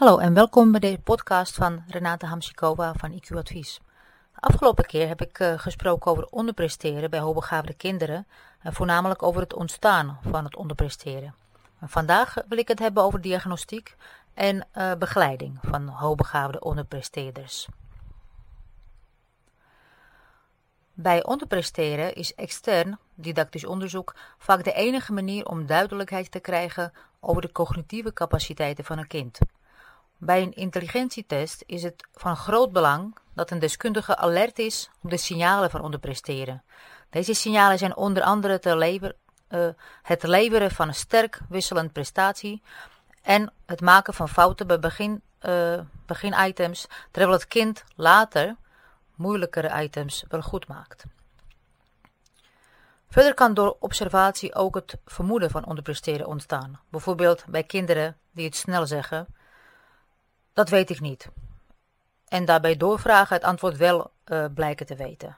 Hallo en welkom bij deze podcast van Renate Hamsikova van IQ Advies. De afgelopen keer heb ik uh, gesproken over onderpresteren bij hoogbegaafde kinderen en voornamelijk over het ontstaan van het onderpresteren. En vandaag wil ik het hebben over diagnostiek en uh, begeleiding van hoogbegaafde onderpresteerders. Bij onderpresteren is extern didactisch onderzoek vaak de enige manier om duidelijkheid te krijgen over de cognitieve capaciteiten van een kind. Bij een intelligentietest is het van groot belang dat een deskundige alert is op de signalen van onderpresteren. Deze signalen zijn onder andere te lever, uh, het leveren van een sterk wisselend prestatie en het maken van fouten bij begin, uh, beginitems, terwijl het kind later moeilijkere items wel goed maakt. Verder kan door observatie ook het vermoeden van onderpresteren ontstaan. Bijvoorbeeld bij kinderen die het snel zeggen, dat weet ik niet. En daarbij doorvragen het antwoord wel uh, blijken te weten.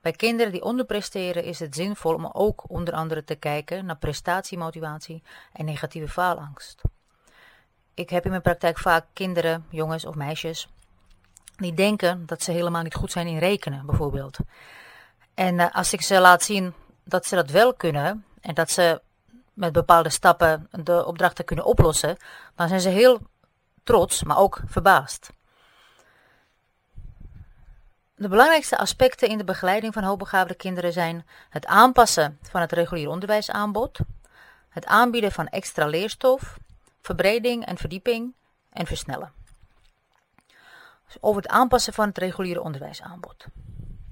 Bij kinderen die onderpresteren is het zinvol om ook onder andere te kijken naar prestatiemotivatie en negatieve faalangst. Ik heb in mijn praktijk vaak kinderen, jongens of meisjes, die denken dat ze helemaal niet goed zijn in rekenen, bijvoorbeeld. En uh, als ik ze laat zien dat ze dat wel kunnen en dat ze met bepaalde stappen de opdrachten kunnen oplossen, dan zijn ze heel trots, maar ook verbaasd. De belangrijkste aspecten in de begeleiding van hoogbegaafde kinderen zijn het aanpassen van het regulier onderwijsaanbod, het aanbieden van extra leerstof, verbreding en verdieping en versnellen. Dus over het aanpassen van het reguliere onderwijsaanbod.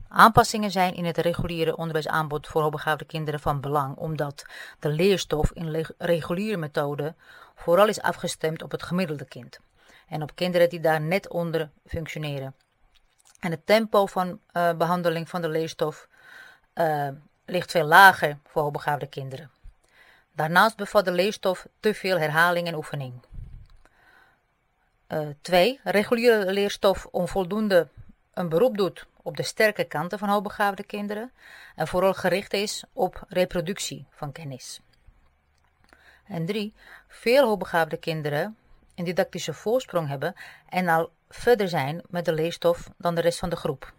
Aanpassingen zijn in het reguliere onderwijsaanbod voor hoogbegaafde kinderen van belang, omdat de leerstof in reguliere methode vooral is afgestemd op het gemiddelde kind en op kinderen die daar net onder functioneren. En het tempo van uh, behandeling van de leerstof uh, ligt veel lager voor hoogbegaafde kinderen. Daarnaast bevat de leerstof te veel herhaling en oefening. 2. Uh, reguliere leerstof onvoldoende een beroep doet op de sterke kanten van hoogbegaafde kinderen en vooral gericht is op reproductie van kennis. En 3. Veel hoogbegaafde kinderen een didactische voorsprong hebben en al verder zijn met de leerstof dan de rest van de groep.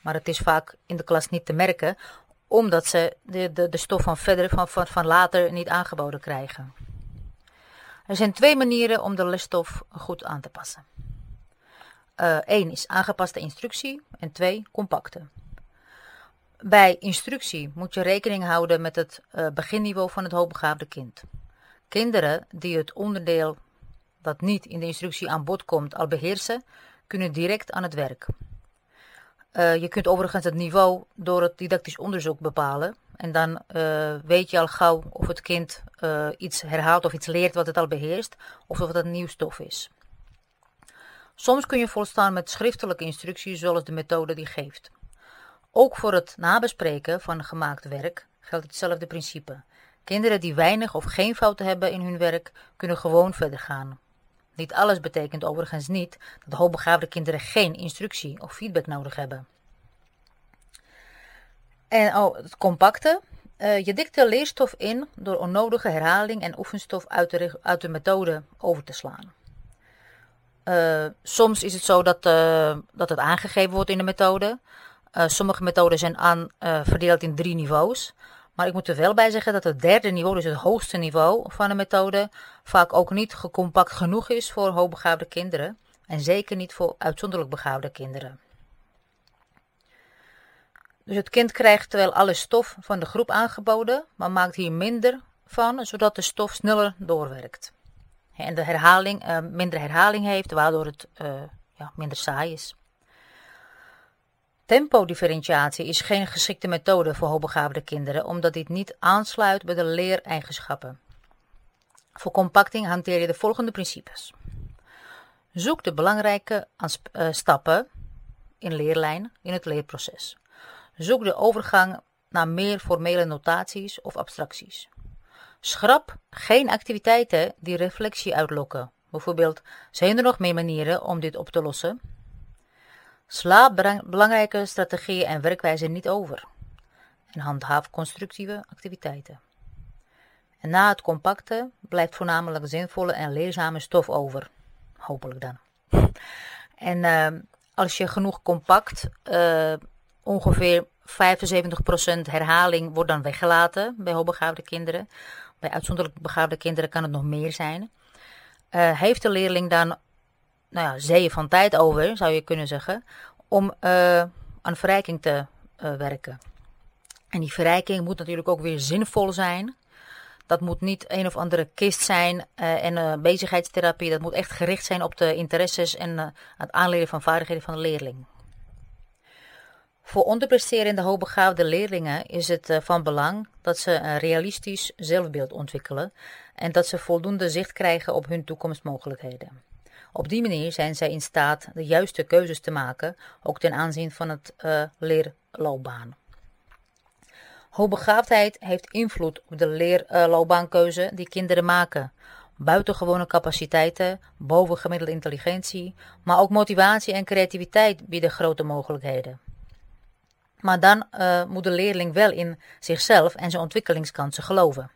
Maar het is vaak in de klas niet te merken, omdat ze de, de, de stof van verder, van, van, van later niet aangeboden krijgen. Er zijn twee manieren om de lesstof goed aan te passen. Eén uh, is aangepaste instructie en twee compacte. Bij instructie moet je rekening houden met het uh, beginniveau van het hoogbegaafde kind. Kinderen die het onderdeel dat niet in de instructie aan bod komt al beheersen, kunnen direct aan het werk. Uh, je kunt overigens het niveau door het didactisch onderzoek bepalen. En dan uh, weet je al gauw of het kind uh, iets herhaalt of iets leert wat het al beheerst, of of het een nieuw stof is. Soms kun je volstaan met schriftelijke instructies zoals de methode die geeft. Ook voor het nabespreken van gemaakt werk geldt hetzelfde principe. Kinderen die weinig of geen fouten hebben in hun werk kunnen gewoon verder gaan. Niet alles betekent overigens niet dat hoogbegaafde kinderen geen instructie of feedback nodig hebben. En oh, het compacte. Uh, je dikt de leerstof in door onnodige herhaling en oefenstof uit de, uit de methode over te slaan. Uh, soms is het zo dat, uh, dat het aangegeven wordt in de methode. sommige methoden zijn aan, verdeeld in drie niveaus. Maar ik moet er wel bij zeggen dat het derde niveau, dus het hoogste niveau van een methode, vaak ook niet gecompact genoeg is voor hoogbegaafde kinderen. En zeker niet voor uitzonderlijk begaafde kinderen. Dus het kind krijgt wel alle stof van de groep aangeboden, maar maakt hier minder van, zodat de stof sneller doorwerkt. En de herhaling uh, minder herhaling heeft, waardoor het uh, ja, minder saai is. Tempodifferentiatie is geen geschikte methode voor hoogbegaafde kinderen, omdat dit niet aansluit bij de leereigenschappen. Voor compacting hanteer je de volgende principes. Zoek de belangrijke uh, stappen in leerlijn in het leerproces. Zoek de overgang naar meer formele notaties of abstracties. Schrap geen activiteiten die reflectie uitlokken. Bijvoorbeeld, zijn er nog meer manieren om dit op te lossen? Sla belangrijke strategieën en werkwijzen niet over. En handhaaf constructieve activiteiten. En na het compacte blijft voornamelijk zinvolle en leerzame stof over. hopelijk dan. En ehm, als je genoeg compact, uh, ongeveer 75% herhaling wordt dan weggelaten bij hoogbegaafde kinderen. Bij uitzonderlijk begaafde kinderen kan het nog meer zijn. Uh, heeft de leerling dan nou ja, zeeën van tijd over, zou je kunnen zeggen, om uh, aan verrijking te werken. En die verrijking moet natuurlijk ook weer zinvol zijn. Dat moet niet een of andere kist zijn uh, en bezigheidstherapie. Dat moet echt gericht zijn op de interesses en het aanleren van vaardigheden van de leerling. Voor onderpresterende hoogbegaafde leerlingen is het van belang dat ze een realistisch zelfbeeld ontwikkelen en dat ze voldoende zicht krijgen op hun toekomstmogelijkheden. Op die manier zijn zij in staat de juiste keuzes te maken, ook ten aanzien van het leerloopbaan. Hoogbegaafdheid heeft invloed op de leerloopbaankeuze die kinderen maken. Buitengewone capaciteiten, bovengemiddelde intelligentie, maar ook motivatie en creativiteit bieden grote mogelijkheden. Maar dan uh, moet de leerling wel in zichzelf en zijn ontwikkelingskansen geloven.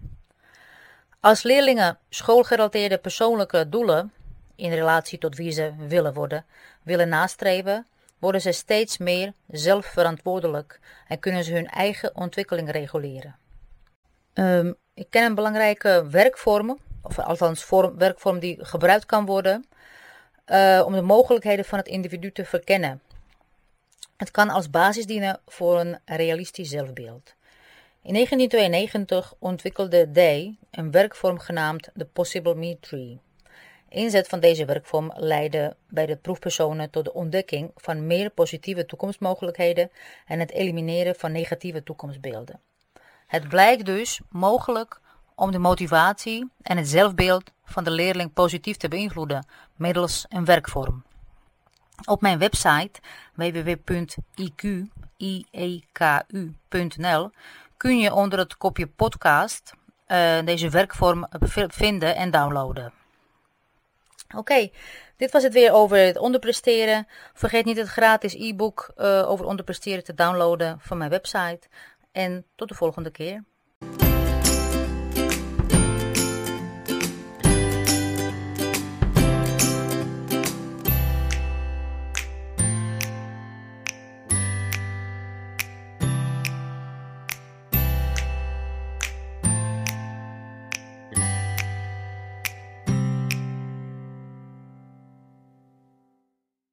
Als leerlingen schoolgerelateerde persoonlijke doelen in relatie tot wie ze willen worden, willen nastreven, worden ze steeds meer zelfverantwoordelijk en kunnen ze hun eigen ontwikkeling reguleren. Um, ik ken een belangrijke werkvorm, of althans vorm, werkvorm die gebruikt kan worden uh, om de mogelijkheden van het individu te verkennen. Het kan als basis dienen voor een realistisch zelfbeeld. In 1992 ontwikkelde Day een werkvorm genaamd de Possible Me Tree. Inzet van deze werkvorm leidde bij de proefpersonen tot de ontdekking van meer positieve toekomstmogelijkheden en het elimineren van negatieve toekomstbeelden. Het blijkt dus mogelijk om de motivatie en het zelfbeeld van de leerling positief te beïnvloeden middels een werkvorm. Op mijn website www.iq.nl kun je onder het kopje podcast uh, deze werkvorm vinden en downloaden. Oké, dit was het weer over het onderpresteren. Vergeet niet het gratis e-book uh, over onderpresteren te downloaden van mijn website. En tot de volgende keer.